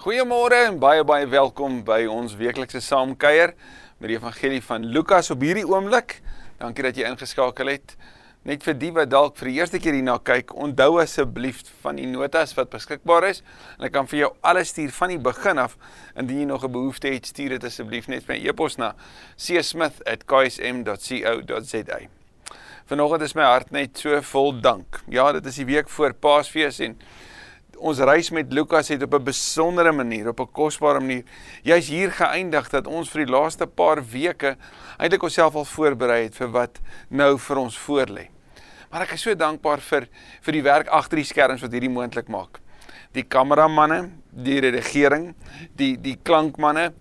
Goeiemôre en baie baie welkom by ons weeklikse saamkuier met die evangelie van Lukas op hierdie oomblik. Dankie dat jy ingeskakel het. Net vir die wat dalk vir die eerste keer hierna kyk, onthou asseblief van die notas wat beskikbaar is en ek kan vir jou alles stuur van die begin af. Indien jy nog 'n behoefte het, stuur dit asseblief net my e-pos na csmith@ksm.co.za. Vanoggend is my hart net so vol dank. Ja, dit is die week voor Paasfees en ons reis met Lukas het op 'n besondere manier, op 'n kosbare manier, jy's hier geëindig dat ons vir die laaste paar weke eintlik onsself al voorberei het vir wat nou vir ons voorlê. Maar ek is so dankbaar vir vir die werk agter die skerms wat hierdie moontlik maak. Die kameramanne, die regering, die die klankmanne.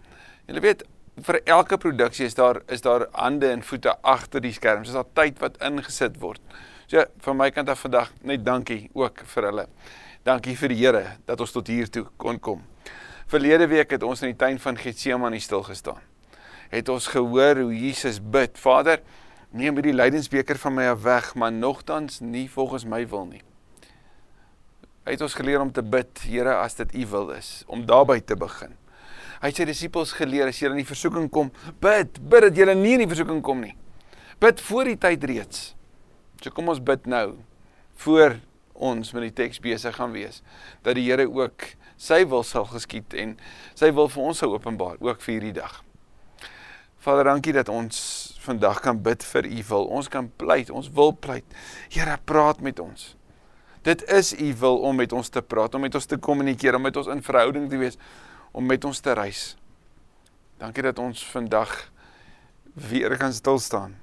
Jy weet vir elke produksie is daar is daar hande en voete agter die skerms. Dis daar tyd wat ingesit word. So van my kant af vandag net dankie ook vir hulle. Dankie vir die Here dat ons tot hier toe kon kom. Verlede week het ons in die tuin van Getsemane stil gestaan. Het ons gehoor hoe Jesus bid: Vader, neem hierdie lydensbeker van my af weg, maar nogtans nie volgens my wil nie. Hy het ons geleer om te bid, Here, as dit U wil is, om daarby te begin. Hy het sy disippels geleer as jy in die versoeking kom, bid, bid dat jy nie in die versoeking kom nie. Bid voor die tyd reeds. So kom ons bid nou voor ons met die teks besig gaan wees dat die Here ook sy wil sal geskied en sy wil vir ons sou openbaar ook vir hierdie dag. Vader, dankie dat ons vandag kan bid vir U wil. Ons kan pleit, ons wil pleit. Here, praat met ons. Dit is U wil om met ons te praat, om met ons te kommunikeer, om met ons in verhouding te wees, om met ons te reis. Dankie dat ons vandag weer kan stil staan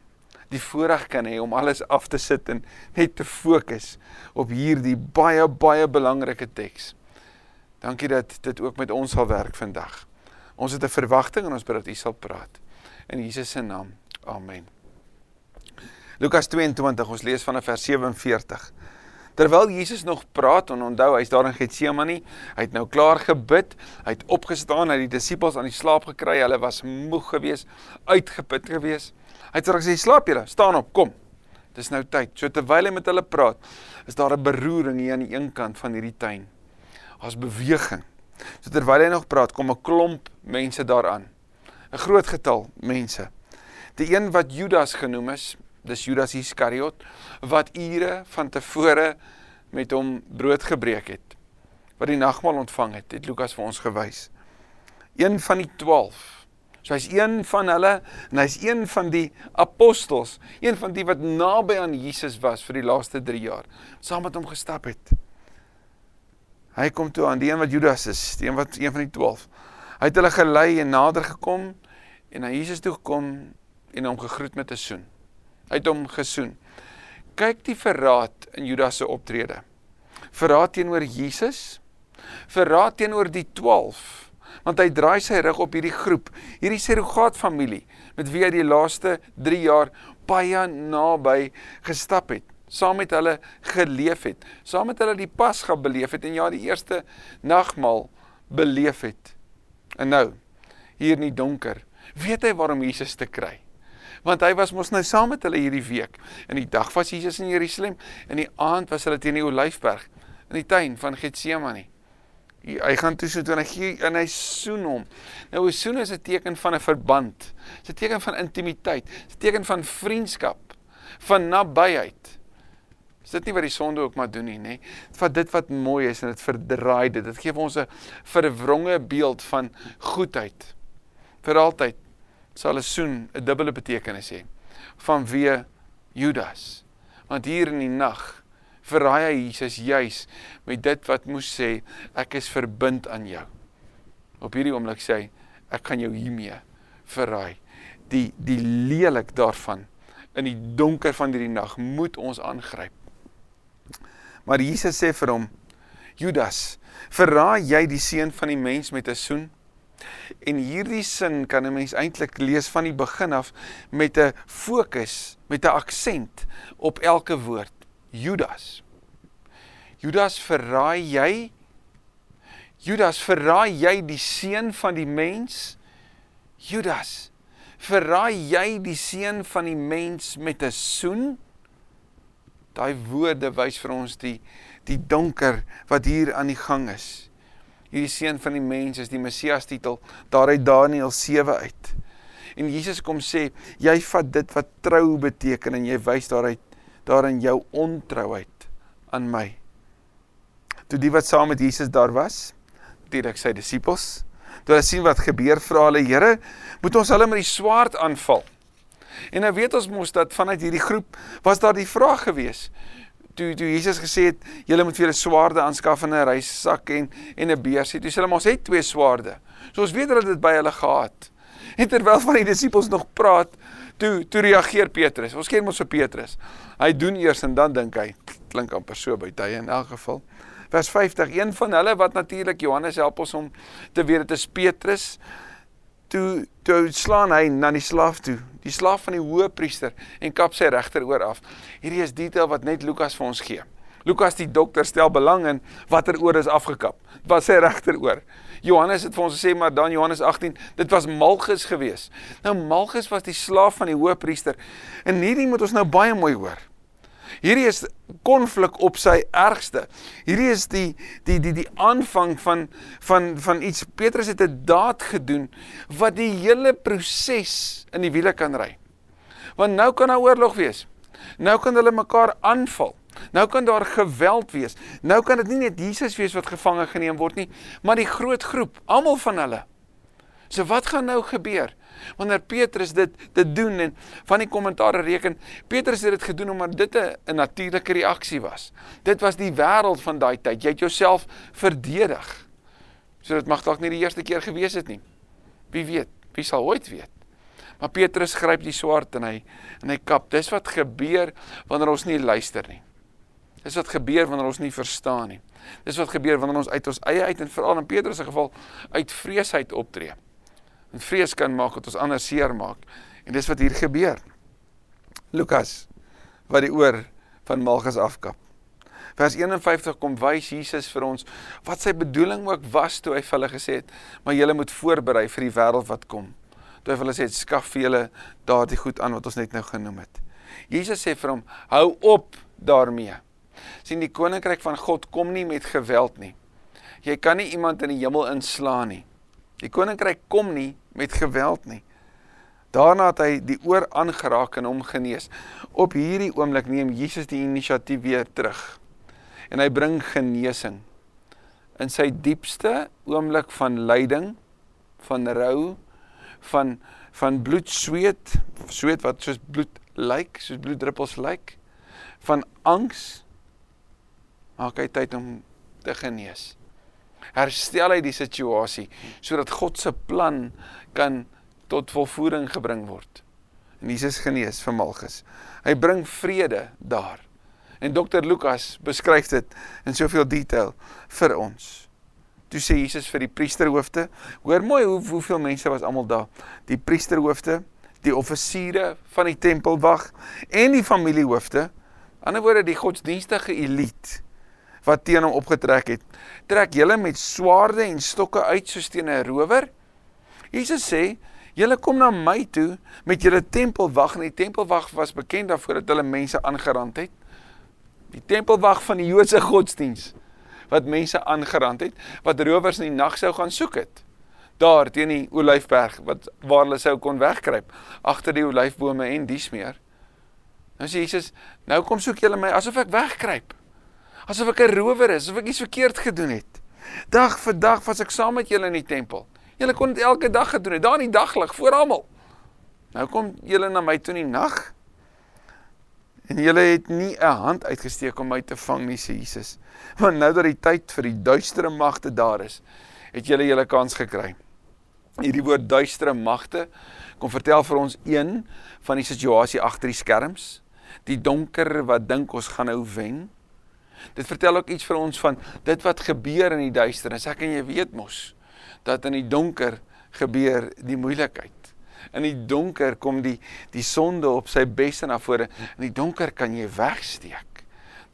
die voorreg kan hê om alles af te sit en net te fokus op hierdie baie baie belangrike teks. Dankie dat dit ook met ons sal werk vandag. Ons het 'n verwagting en ons bid dat U sal praat. In Jesus se naam. Amen. Lukas 22, ons lees vanaf vers 47. Terwyl Jesus nog praat en onthou hy's daar in Getsemane, hy het nou klaar gebid, hy het opgestaan, hy het die disippels aan die slaap gekry, hulle was moeg geweest, uitgeput geweest. Hy het gesê slaap julle, staan op, kom. Dis nou tyd. So terwyl hy met hulle praat, is daar 'n beroering hier aan die een kant van hierdie tuin. Daar's beweging. So terwyl hy nog praat, kom 'n klomp mense daaraan. 'n Groot getal mense. Die een wat Judas genoem is, dis Judas Iskariot wat ure van tevore met hom brood gebreek het. Wat die nagmaal ontvang het, het Lukas vir ons gewys. Een van die 12 So hy's een van hulle en hy's een van die apostels, een van die wat naby aan Jesus was vir die laaste 3 jaar, saam met hom gestap het. Hy kom toe aan die een wat Judas is, die een wat een van die 12. Hy het hulle gelei en nader gekom en na Jesus toe gekom en hom gegroet met 'n soen. Hy het hom gesoen. Kyk die verraad in Judas se optrede. Verraad teenoor Jesus, verraad teenoor die 12 want hy draai sy rug op hierdie groep, hierdie surrogaat familie met wie hy die laaste 3 jaar baie naby gestap het, saam met hulle geleef het, saam met hulle die Pasga beleef het en ja die eerste nagmaal beleef het. En nou, hier in die donker, weet hy waarom Jesus te kry. Want hy was mos nou saam met hulle hierdie week. In die dag was Jesus in Jerusalem en die aand was hulle teen die Olyfberg in die tuin van Getsemane hy gaan toe so toe en hy gee en hy soen hom. Nou 'n soen is 'n teken van 'n verband. Dit is 'n teken van intimiteit. 'n teken van vriendskap, van nabyheid. Is dit nie wat die sonde ook maar doen nie, nê? Dit vat dit wat mooi is en dit verdraai dit. Dit gee vir ons 'n verwronge beeld van goedheid. Vir altyd sal 'n soen 'n dubbele betekenis hê. Van wie Judas. Want hier in die nag verraai hy Jesus juis met dit wat moes sê ek is verbind aan jou. Op hierdie oomblik sê hy ek gaan jou hiermee verraai. Die die lelik daarvan in die donker van hierdie nag moet ons aangryp. Maar Jesus sê vir hom Judas, verraai jy die seun van die mens met 'n soen? En hierdie sin kan 'n mens eintlik lees van die begin af met 'n fokus, met 'n aksent op elke woord. Judas. Judas verraai jy? Judas verraai jy die seun van die mens? Judas verraai jy die seun van die mens met 'n soen? Daai woorde wys vir ons die die donker wat hier aan die gang is. Hierdie seun van die mens is die Messias titel daar uit Daniël 7 uit. En Jesus kom sê, jy vat dit wat trou beteken en jy wys daaruit daarin jou ontrouheid aan my. Toe die wat saam met Jesus daar was, direk sy disippels, toe hulle sien wat gebeur, vra hulle, Here, moet ons hulle met die swaard aanval? En nou weet ons mos dat vanuit hierdie groep was daar die vraag gewees. Toe toe Jesus gesê het, julle moet vir julle swaarde aanskaf en 'n reissak en en 'n beursie. Toe sê hulle mos het twee swaarde. So ons weet hulle het dit by hulle gehad. En terwyl van die disippels nog praat, toe toe reageer Petrus. Ons ken mos so Petrus. Hy doen eers en dan dink hy, klink amper so by tye in elk geval. Vers 50, een van hulle wat natuurlik Johannes help ons om te weet dit is Petrus. Toe toe slaan hy na die slaaf toe, die slaaf van die hoëpriester en kap sy regteroor af. Hierdie is detail wat net Lukas vir ons gee. Lukas die dokter stel belang in watter oor is afgekap. Wat sy regteroor. Johannes het vir ons gesê maar dan Johannes 18, dit was Malchus gewees. Nou Malchus was die slaaf van die hoëpriester. En hierdie moet ons nou baie mooi hoor. Hierdie is konflik op sy ergste. Hierdie is die die die die aanvang van van van iets Petrus het 'n daad gedoen wat die hele proses in die wiele kan ry. Want nou kan daar oorlog wees. Nou kan hulle mekaar aanval. Nou kan daar geweld wees. Nou kan dit nie net Jesus wees wat gevange geneem word nie, maar die groot groep, almal van hulle. So wat gaan nou gebeur? wanneer Petrus dit dit doen en van die kommentaare reken Petrus het dit gedoen omdat dit 'n natuurlike reaksie was. Dit was die wêreld van daai tyd. Jy het jouself verdedig. So dit mag dalk nie die eerste keer gewees het nie. Wie weet? Wie sal ooit weet? Maar Petrus gryp die swaard en hy en hy kap. Dis wat gebeur wanneer ons nie luister nie. Dis wat gebeur wanneer ons nie verstaan nie. Dis wat gebeur wanneer ons uit ons eie uit en veral in Petrus se geval uit vreesheid optree en vrees kan maak wat ons ander seer maak. En dis wat hier gebeur. Lukas wat die oor van Malchus afkap. Vers 51 kom wys Jesus vir ons wat sy bedoeling ook was toe hy vir hulle gesê het, maar julle moet voorberei vir die wêreld wat kom. Toe hy vir hulle sê, skaf vir julle daardie goed aan wat ons net nou genoem het. Jesus sê vir hom, hou op daarmee. Sien die koninkryk van God kom nie met geweld nie. Jy kan nie iemand in die hemel inslaan nie. Die koninkryk kom nie met geweld nie. Daarna het hy die oor aangeraak en hom genees. Op hierdie oomblik neem Jesus die inisiatief weer terug. En hy bring genesing. In sy diepste oomblik van lyding, van rou, van van bloed sweet, sweet wat soos bloed lyk, soos bloeddruppels lyk, van angs maak hy tyd om te genees herstel hy die situasie sodat God se plan kan tot volvoering gebring word. En Jesus genees vir Malchus. Hy bring vrede daar. En Dr Lukas beskryf dit in soveel detail vir ons. Toe sê Jesus vir die priesterhoofde, hoor mooi hoe hoeveel mense was almal daar. Die priesterhoofde, die offisiere van die tempelwag en die familiehoofde, aan die ander woorde die godsdienstige elite wat teen hom opgetrek het. Trek julle met swaarde en stokke uit soos teen 'n rower? Jesus sê, julle kom na my toe met julle tempelwag en die tempelwag was bekend daarvoor dat hulle mense aangerand het. Die tempelwag van die Joodse godsdiens wat mense aangerand het, wat rowers in die nag sou gaan soek het. Daar teen die Olyfberg wat waar hulle sou kon wegkruip agter die olyfbome en dies meer. Nou sê Jesus, nou kom soek julle my asof ek wegkruip asof ek 'n rower is, asof ek iets verkeerd gedoen het. Dag vir dag was ek saam met julle in die tempel. Julle kon dit elke dag gedoen het, daar in die daglig voor almal. Nou kom julle na my toe in die nag. En julle het nie 'n hand uitgesteek om my te vang nie, sê Jesus. Want nou dat die tyd vir die duistere magte daar is, het julle julle kans gekry. Hierdie woord duistere magte kom vertel vir ons een van die situasie agter die skerms, die donker wat dink ons gaan nou wen. Dit vertel ook iets vir ons van dit wat gebeur in die duisternis. Ek en jy weet mos dat in die donker gebeur die moeilikheid. In die donker kom die die sonde op sy beste na vore. In die donker kan jy wegsteek.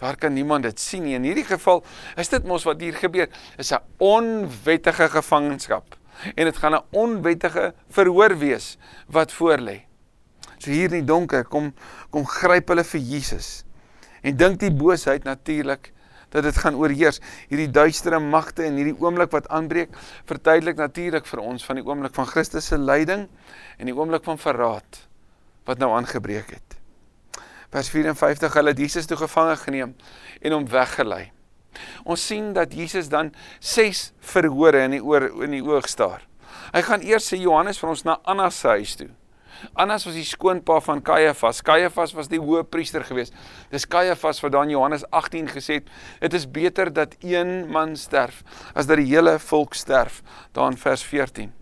Daar kan niemand dit sien nie. In hierdie geval is dit mos wat hier gebeur. Is 'n onwettige gevangenskap en dit gaan 'n onwettige verhoor wees wat voorlê. So hier in die donker kom kom gryp hulle vir Jesus en dink die boosheid natuurlik dat dit gaan oorheers. Hierdie duistere magte en hierdie oomblik wat aanbreek, verduidelik natuurlik vir ons van die oomblik van Christus se lyding en die oomblik van verraad wat nou aangebreek het. Vers 54: Hulle het Jesus toe gevange geneem en hom weggelei. Ons sien dat Jesus dan 6 verhore in die oor in die oog staar. Hy gaan eers sê Johannes vir ons na Anna se huis toe. Annas was die skoonpa van Caiaphas. Caiaphas was die hoëpriester geweest. Dis Caiaphas wat dan Johannes 18 gesê het, dit is beter dat een man sterf as dat die hele volk sterf. Daar in vers 14.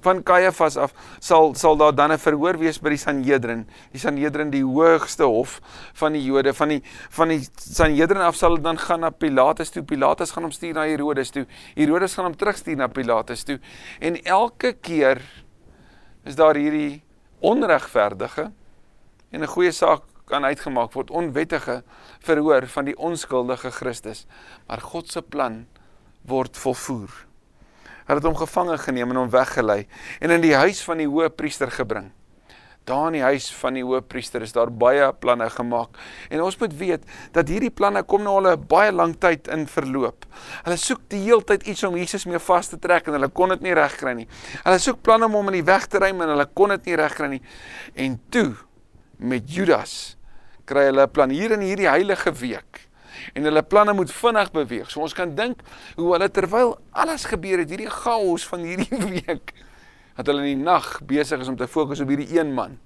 Van Caiaphas af sal sal daar dan 'n verhoor wees by die Sanhedrin. Die Sanhedrin die hoogste hof van die Jode. Van die van die Sanhedrin af sal dit dan gaan na Pilatus toe. Pilatus gaan hom stuur na Herodes toe. Herodes gaan hom terugstuur na Pilatus toe. En elke keer is daar hierdie onregverdige en 'n goeie saak kan uitgemaak word onwettige verhoor van die onskuldige Christus maar God se plan word volvoer. Hy het hom gevange geneem en hom weggelei en in die huis van die hoëpriester gebring. Daar in die huis van die hoofpriester is daar baie planne gemaak. En ons moet weet dat hierdie planne kom nou al 'n baie lang tyd in verloop. Hulle soek die hele tyd iets om Jesus mee vas te trek en hulle kon dit nie regkry nie. Hulle soek planne om hom in die weg te ruim en hulle kon dit nie regkry nie. En toe met Judas kry hulle 'n plan hier in hierdie heilige week. En hulle planne moet vinnig beweeg. So ons kan dink hoe hulle terwyl alles gebeur het, hierdie chaos van hierdie week dat hulle in die nag besig is om te fokus op hierdie een man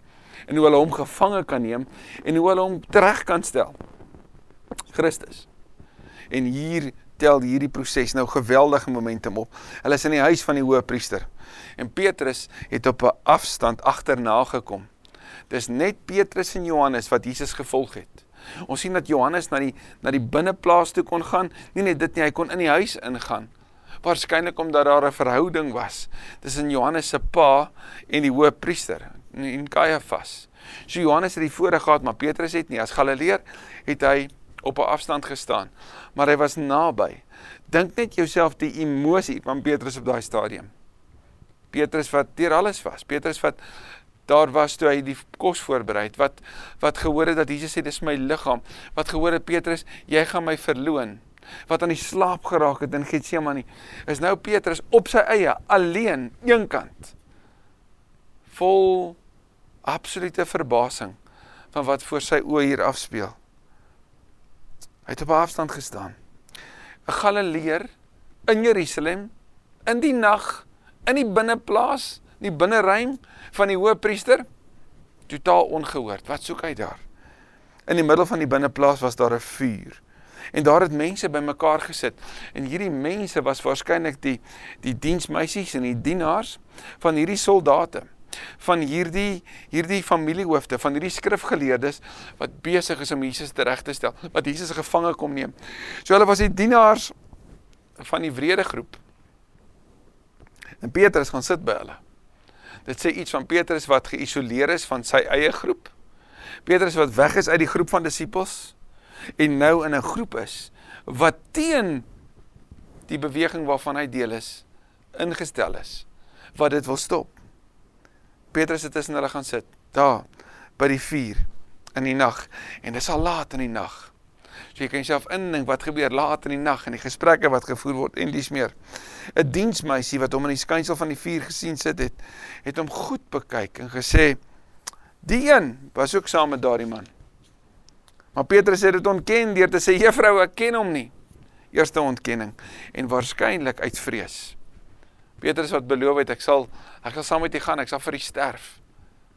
en hoe hulle hom gevange kan neem en hoe hulle hom reg kan stel. Christus. En hier tel hierdie proses nou geweldige momentum op. Hulle is in die huis van die hoëpriester en Petrus het op 'n afstand agterna gekom. Dis net Petrus en Johannes wat Jesus gevolg het. Ons sien dat Johannes na die na die binneplaas toe kon gaan. Nie net dit nie, hy kon in die huis ingaan waarskynlik omdat daar 'n verhouding was tussen Johannes se pa en die hoëpriester en Caiaphas. So Johannes het die voorreg gehad, maar Petrus het nie. As Galileer het hy op 'n afstand gestaan, maar hy was naby. Dink net jouself die emosie van Petrus op daai stadium. Petrus wat deur alles was. Petrus wat daar was toe hy die kos voorberei het. Wat wat gehoor het dat Jesus sê dis my liggaam. Wat gehoor het Petrus, jy gaan my verloon wat aan die slaap geraak het in Getsemane, is nou Petrus op sy eie, alleen, eenkant. Vol absolute verbasing van wat voor sy oë hier afspeel. Hy het op afstand gestaan. 'n Galileer in Jerusalem in die nag in die binneplaas, die binneruim van die hoëpriester totaal ongehoord. Wat soek hy daar? In die middel van die binneplaas was daar 'n vuur en daar het mense bymekaar gesit en hierdie mense was waarskynlik die die diensmeisies en die dienaars van hierdie soldate van hierdie hierdie familiehoofde van hierdie skrifgeleerdes wat besig is om Jesus reg te stel wat Jesus gevange kom neem. So hulle was die dienaars van die wrede groep. En Petrus gaan sit by hulle. Dit sê iets van Petrus wat geïsoleer is van sy eie groep. Petrus wat weg is uit die groep van disippels en nou in 'n groep is wat teen die beweging waarvan hy deel is ingestel is wat dit wil stop. Petrus het tussen hulle gaan sit daar by die vuur in die nag en dit is al laat in die nag. So jy kan jouself indink wat gebeur laat in die nag en die gesprekke wat gevoer word en dis meer. 'n Diensmeisie wat hom in die skynsel van die vuur gesien sit het, het hom goed bekyk en gesê: "Die een was ook saam met daardie man." Maar Petrus het dit ontken deur te sê juffrou ek ken hom nie. Eerste ontkenning en waarskynlik uit vrees. Petrus wat beloof het ek sal ek sal saam met u gaan, ek sal vir u sterf.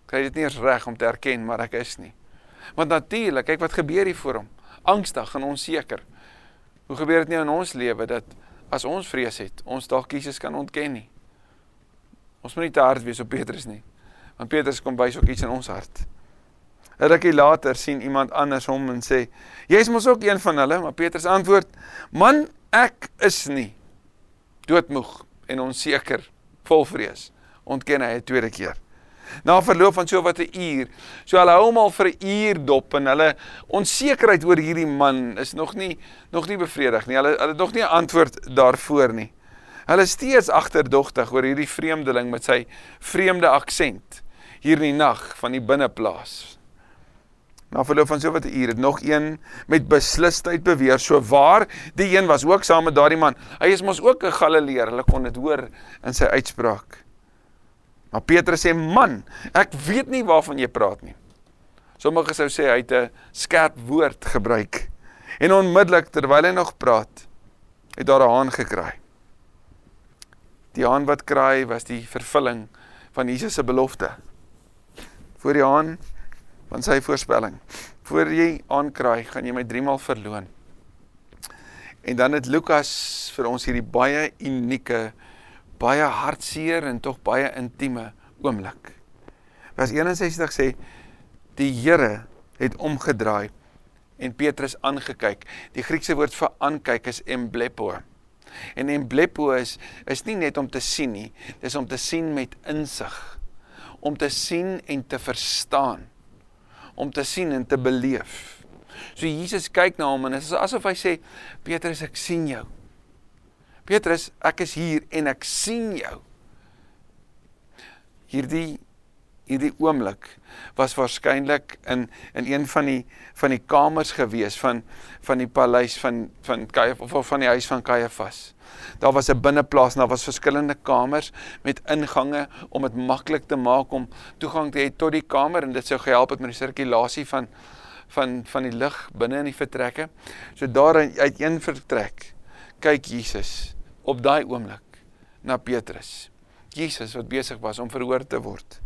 Kry dit nie eens reg om te erken maar ek is nie. Want natuurlik, kyk wat gebeur hier voor hom. Angstig en onseker. Hoe gebeur dit nie in ons lewe dat as ons vrees het, ons dalk Jesus kan ontken nie. Ons moet nie te hard wees op Petrus nie. Want Petrus kom wys ook iets in ons hart. 'n rukkie later sien iemand anders hom en sê: "Jy's mos ook een van hulle." Maar Petrus antwoord: "Man, ek is nie." Doodmoeg en onseker, vol vrees, ontken hy 'n tweede keer. Na verloop van so wat 'n uur, so hulle hou hom al vir 'n uur dop en hulle onsekerheid oor hierdie man is nog nie nog nie bevredig nie. Hulle hulle het nog nie 'n antwoord daarvoor nie. Hulle is steeds agterdogtig oor hierdie vreemdeling met sy vreemde aksent hier in die nag van die binneplaas. Na verloop van soveel ure het nog een met beslisheid beweer so waar die een was ook saam met daardie man. Hy is mos ook 'n Galileer. Hulle kon dit hoor in sy uitspraak. Maar Petrus sê: "Man, ek weet nie waarvan jy praat nie." Sommige sou sê hy het 'n skerp woord gebruik. En onmiddellik terwyl hy nog praat, het daar 'n haan gekraai. Die haan wat kraai was die vervulling van Jesus se belofte. Voor die haan van sy voorspelling. Voor jy aankraai, gaan jy my 3 maal verloon. En dan het Lukas vir ons hierdie baie unieke, baie hartseer en tog baie intieme oomblik. Vers 61 sê die Here het omgedraai en Petrus aangekyk. Die Griekse woord vir aankyk is emblepo. En emblepo is is nie net om te sien nie, dis om te sien met insig. Om te sien en te verstaan. Om te sien en te beleef. So Jesus kyk na hom en dit is asof hy sê Petrus ek sien jou. Petrus ek is hier en ek sien jou. Hierdie hierdie oomblik was waarskynlik in in een van die van die kamers gewees van van die paleis van van Kajaf of van die huis van Kajafas. Daar was 'n binneplaas en daar was verskillende kamers met ingange om dit maklik te maak om toegang te hê tot die kamer en dit sou gehelp het met die sirkulasie van van van die lug binne in die vertrekke. So daar uit een vertrek kyk Jesus op daai oomblik na Petrus. Jesus wat besig was om verhoor te word.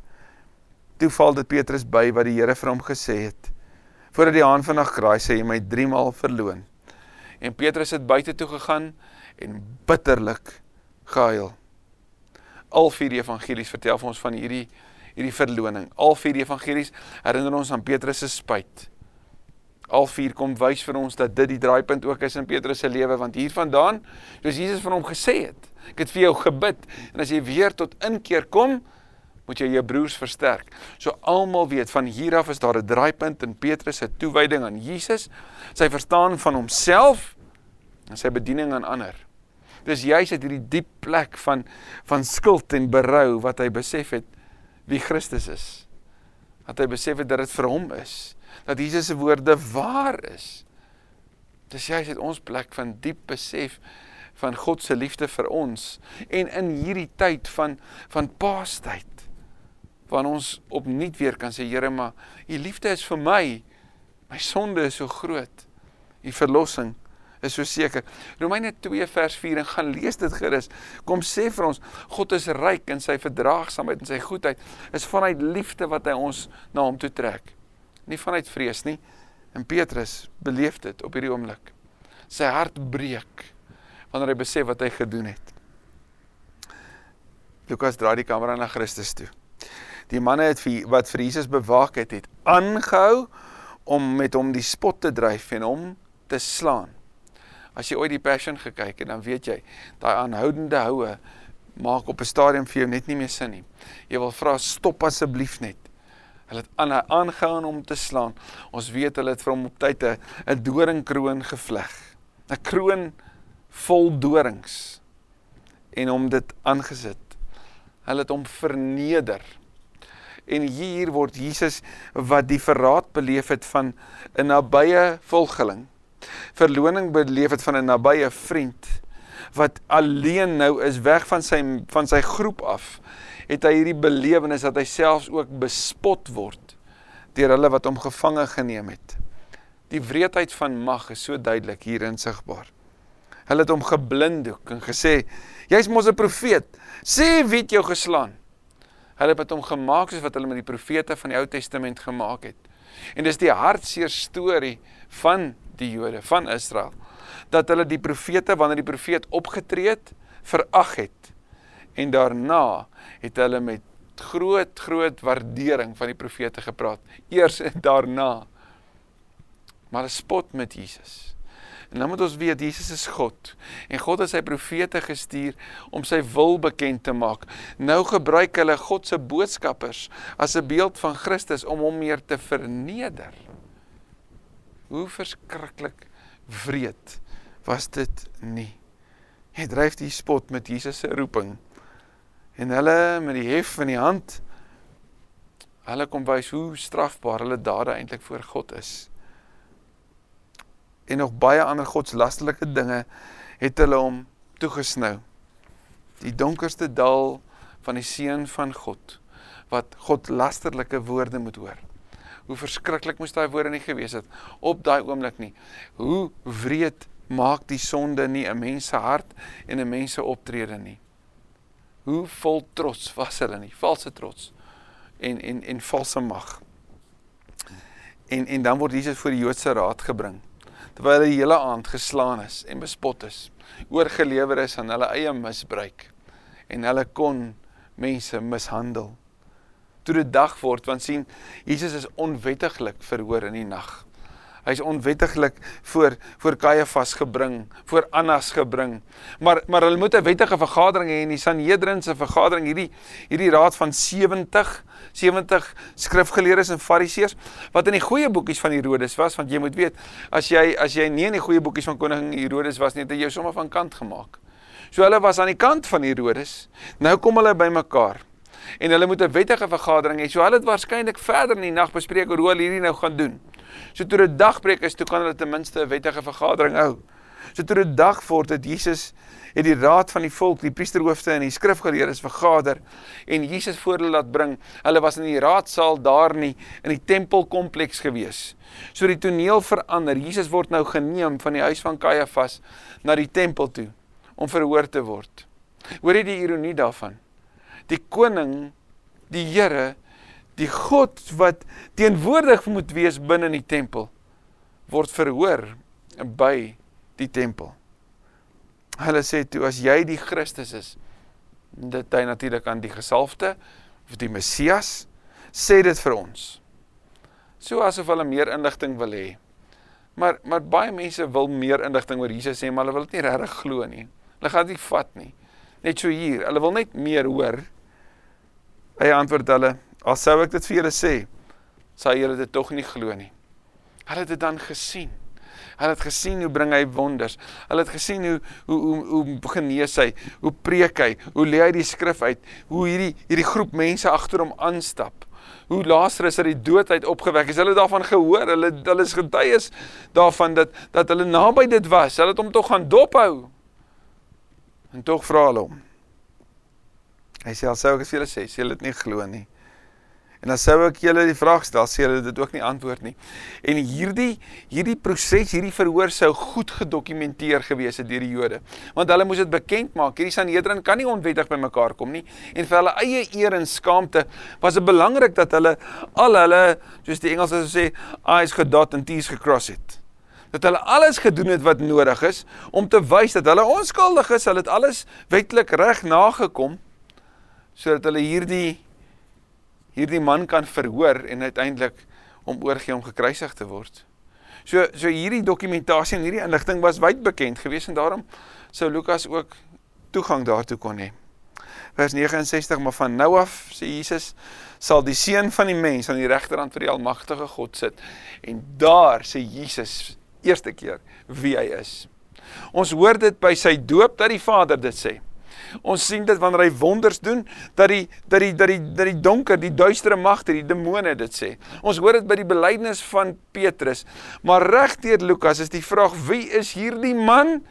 Toe val dit Petrus by wat die Here vir hom gesê het. Voordat die haan vanaand kraai, sê hy my 3 maal verloon. En Petrus het buite toe gegaan en bitterlik gehuil. Al vier evangelies vertel vir ons van hierdie hierdie verloning. Al vier evangelies herinner ons aan Petrus se spyt. Al vier kom wys vir ons dat dit die draaipunt ook is in Petrus se lewe want hiervandaan, soos Jesus vir hom gesê het, ek het vir jou gebid en as jy weer tot inkeer kom, moet jy jou broers versterk. So almal weet van hier af is daar 'n draaipunt in Petrus se toewyding aan Jesus, sy verstaan van homself en sy bediening aan ander. Dis juis uit hierdie diep plek van van skuld en berou wat hy besef het wie Christus is. Dat hy besef het dat dit vir hom is, dat Jesus se woorde waar is. Dis juis uit ons plek van diep besef van God se liefde vir ons en in hierdie tyd van van Paastyd wanneer ons opnuut weer kan sê Here, maar u liefde is vir my. My sonde is so groot. U verlossing is so seker. Romeine 2 vers 4 en gaan lees dit gerus. Kom sê vir ons, God is ryk in sy verdraagsaamheid en sy goedheid. Is vanuit liefde wat hy ons na hom toe trek. Nie vanuit vrees nie. En Petrus beleef dit op hierdie oomblik. Sy hart breek wanneer hy besef wat hy gedoen het. Lukas draai die kamera na Christus toe die manne het vir, wat vir Jesus bewaak het, het aangehou om met hom die spot te dryf en hom te slaan. As jy ooit die Passion gekyk het, dan weet jy, daai aanhoudende houe maak op 'n stadium vir jou net nie meer sin nie. Jy wil vra stop asseblief net. Hulle het aan aangehou om te slaan. Ons weet hulle het vir hom op tyd 'n 'n doringkroon gevleg. 'n Kroon vol dorings en hom dit aangesit. Hulle het hom verneder en hier word Jesus wat die verraad beleef het van 'n nabye volgeling. Verloning beleef het van 'n nabye vriend wat alleen nou is weg van sy van sy groep af het hy hierdie belewenis dat hy selfs ook bespot word deur hulle wat hom gevange geneem het. Die wreedheid van mag is so duidelik hier insigbaar. Hulle het hom geblinddoek en gesê jy's mos 'n profeet. Sê wie het jou geslaan Hulle het hom gemaak soos wat hulle met die profete van die Ou Testament gemaak het. En dis die hartseer storie van die Jode van Israel dat hulle die profete wanneer die profeet opgetree het verag het. En daarna het hulle met groot groot waardering van die profete gepraat. Eers daarna. Maar 'n spot met Jesus. En dan moet ons weet Jesus is God en God het sy profete gestuur om sy wil bekend te maak. Nou gebruik hulle God se boodskappers as 'n beeld van Christus om hom meer te verneder. Hoe verskriklik wreed was dit nie? Hy dryf die spot met Jesus se roeping. En hulle met die hef in die hand Hulle kom wys hoe strafbaar hulle dade eintlik voor God is. En nog baie ander godslasterlike dinge het hulle hom toegesnou. Die donkerste dal van die seun van God wat godlasterlike woorde moet hoor. Hoe verskriklik moes daai woorde nie gewees het op daai oomblik nie. Hoe wreed maak die sonde nie 'n mens se hart en 'n mens se optrede nie. Hoe vol trots was hulle nie, valse trots en en en valse mag. En en dan word Jesus voor die Joodse raad gebring terwyl hy die hele aand geslaan is en bespot is, oorgelewer is aan hulle eie misbruik en hulle kon mense mishandel. Toe dit dag word, want sien Jesus is onwettiglik verhoor in die nag. Hy's onwettiglik voor voor Kajafas gebring, voor Annas gebring. Maar maar hulle moet 'n wettige vergadering hê in die Sanhedrin se vergadering hierdie hierdie raad van 70 70 skrifgeleerdes en fariseërs wat in die goeie boekies van Herodes was want jy moet weet as jy as jy nie in die goeie boekies van koning Herodes was nie het jy sommer van kant gemaak. So hulle was aan die kant van Herodes. Nou kom hulle bymekaar en hulle moet 'n wettige vergadering hê. So hulle het waarskynlik verder in die nag bespreek hoe hulle hierdie nou gaan doen. So toe dit dagbreek is, toe kan hulle ten minste 'n wettige vergadering hou. So toe dit dag word het Jesus het die raad van die volk, die priesterhoofde en die skrifgeleerdes vergader en Jesus voor hulle laat bring. Hulle was in die raadsaal daar nie in die tempelkompleks gewees. So die toneel verander. Jesus word nou geneem van die huis van Kajafas na die tempel toe om verhoor te word. Hoor jy die ironie daarvan? Die koning, die Here die God wat teenwoordig moet wees binne in die tempel word verhoor by die tempel. Hulle sê toe as jy die Christus is, dit hy natuurlik aan die gesalfde of die Messias sê dit vir ons. So asof hulle meer inligting wil hê. Maar maar baie mense wil meer inligting oor Jesus hê, maar hulle wil dit nie regtig glo nie. Hulle gaan dit vat nie. Net so hier, hulle wil net meer hoor. Hy antwoord hulle, Al sou ek dit vir julle sê, sal julle dit tog nie glo nie. Hulle het dit dan gesien. Hulle het gesien hoe bring hy wonders. Hulle het gesien hoe hoe hoe hoe genees hy, hoe preek hy, hoe lê hy die skrif uit, hoe hierdie hierdie groep mense agter hom aanstap. Hoe Lazarus uit die dood uit opgewek is. Hulle het daarvan gehoor. Hulle hulle is getuies daarvan dat dat hulle naby dit was. Hulle het hom tog gaan dophou. En tog vra hulle hom. Hy sê alsou ek as julle sê, hulle dit nie glo nie. En dan sou ek julle die vraag stel, sê hulle dit ook nie antwoord nie. En hierdie hierdie proses, hierdie verhoor sou goed gedokumenteer gewees het deur die Jode. Want hulle moes dit bekend maak. Hierdie Sanhedrin kan nie onwettig by mekaar kom nie. En vir hulle eie eer en skaamte was dit belangrik dat hulle al hulle, soos die Engelsers sê, I's gedot en T's gecross het. Dat hulle alles gedoen het wat nodig is om te wys dat hulle onskuldig is. Hulle het alles wetlik reg nagekom sodat hulle hierdie hierdie man kan verhoor en uiteindelik om oorgee om gekruisig te word. So so hierdie dokumentasie en hierdie inligting was wyd bekend geweest en daarom sou Lukas ook toegang daartoe kon hê. Vers 69 maar van nou af sê Jesus sal die seun van die mens aan die regterhand vir die almagtige God sit en daar sê Jesus eerste keer wie hy is. Ons hoor dit by sy doop dat die Vader dit sê. Ons sien dit wanneer hy wonders doen dat die dat die dat die dat die donker, die duistere magte, die demone dit sê. Ons hoor dit by die belydenis van Petrus. Maar regdeur Lukas is die vraag wie is hierdie man?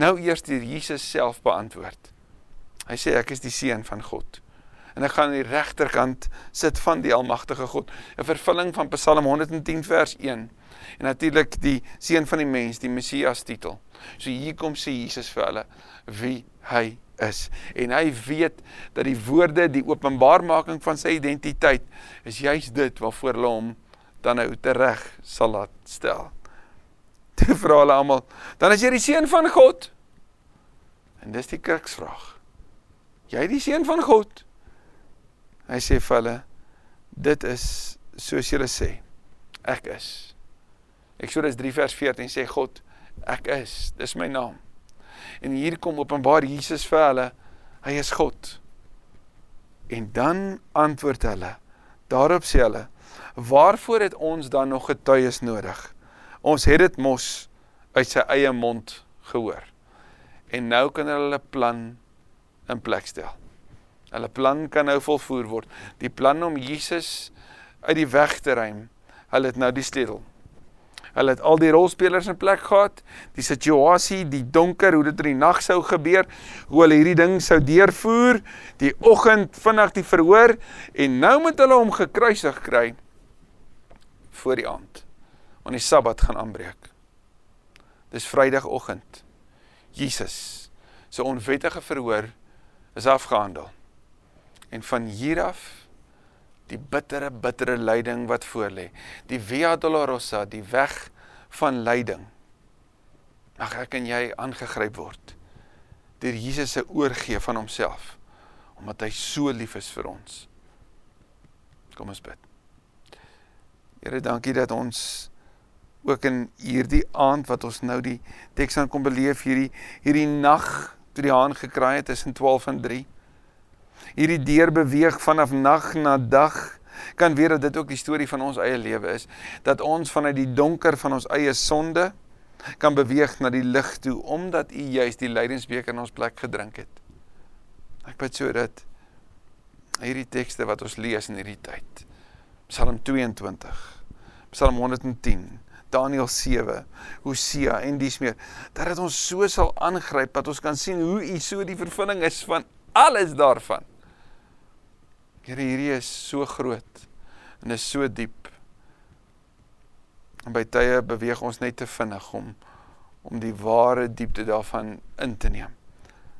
Nou eers deur Jesus self beantwoord. Hy sê ek is die seun van God. En ek gaan aan die regterkant sit van die almagtige God. 'n Vervulling van Psalm 110 vers 1. En natuurlik die seun van die mens, die Messias titel. So hier kom sê Jesus vir hulle wie hy is en hy weet dat die woorde die openbaarmaking van sy identiteit is juis dit waarvoor hulle hom dan nou tereg sal laat stel. Toe vra hulle almal, dan is jy die seun van God. En dis die kruksvraag. Jy die seun van God? Hy sê vir hulle, dit is soos julle sê. Ek is. Eksodus 3 vers 14 sê God, ek is. Dis my naam. En hier kom openbaar Jesus vir hulle, hy is God. En dan antwoord hulle. Daarop sê hulle, waarvoor het ons dan nog getuies nodig? Ons het dit mos uit sy eie mond gehoor. En nou kan hulle plan in plek stel. Hulle plan kan nou volvoer word. Die plan om Jesus uit die weg te ruim. Hulle het nou die sleutel. Hulle het al die rolspelers in plek gehad, die situasie, die donker, hoe dit in die nag sou gebeur, hoe hulle hierdie ding sou deurvoer, die oggend vinnig die verhoor en nou moet hulle hom gekruisig kry voor die aand. Want die Sabbat gaan aanbreek. Dis Vrydagoggend. Jesus se so onwettige verhoor is afgehandel. En van hier af die bittere bittere lyding wat voorlê. Die Via Dolorosa, die weg van lyding. Mag ek en jy aangegryp word deur Jesus se oorgee van homself omdat hy so lief is vir ons. Kom ons bid. Here, dankie dat ons ook in hierdie aand wat ons nou die teks aan kom beleef hierdie hierdie nag toe die haan gekraai het tussen 12 en 3 hierdie deur beweeg vanaf nag na dag kan weet dat dit ook die storie van ons eie lewe is dat ons vanuit die donker van ons eie sonde kan beweeg na die lig toe omdat u juis die lydensbeker in ons plek gedrink het. Ek bid so dat hierdie tekste wat ons lees in hierdie tyd. Psalm 22, Psalm 110, Daniël 7, Hosea en dis meer dat dit ons so sal aangryp dat ons kan sien hoe u so die vervulling is van alles daarvan. Here hierdie is so groot en is so diep. En by tye beweeg ons net te vinnig om om die ware diepte daarvan in te neem.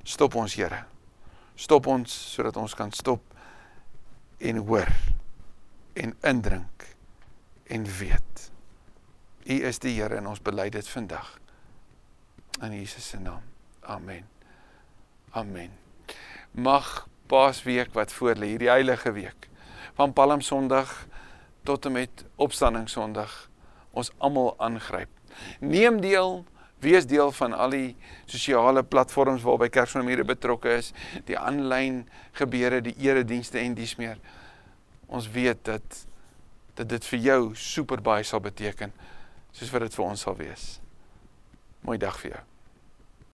Stop ons Here. Stop ons sodat ons kan stop en hoor en indrink en weet. U is die Here en ons bely dit vandag. In Jesus se naam. Amen. Amen. Mag Paasweek wat voor lê, hierdie heilige week van Palm Sondag tot en met Opstanding Sondag ons almal aangryp. Neem deel, wees deel van al die sosiale platforms waarby Kersfamilie betrokke is, die aanlyn gebeure, die eredienste en dies meer. Ons weet dat dat dit vir jou super baie sal beteken soos wat dit vir ons sal wees. Mooi dag vir jou.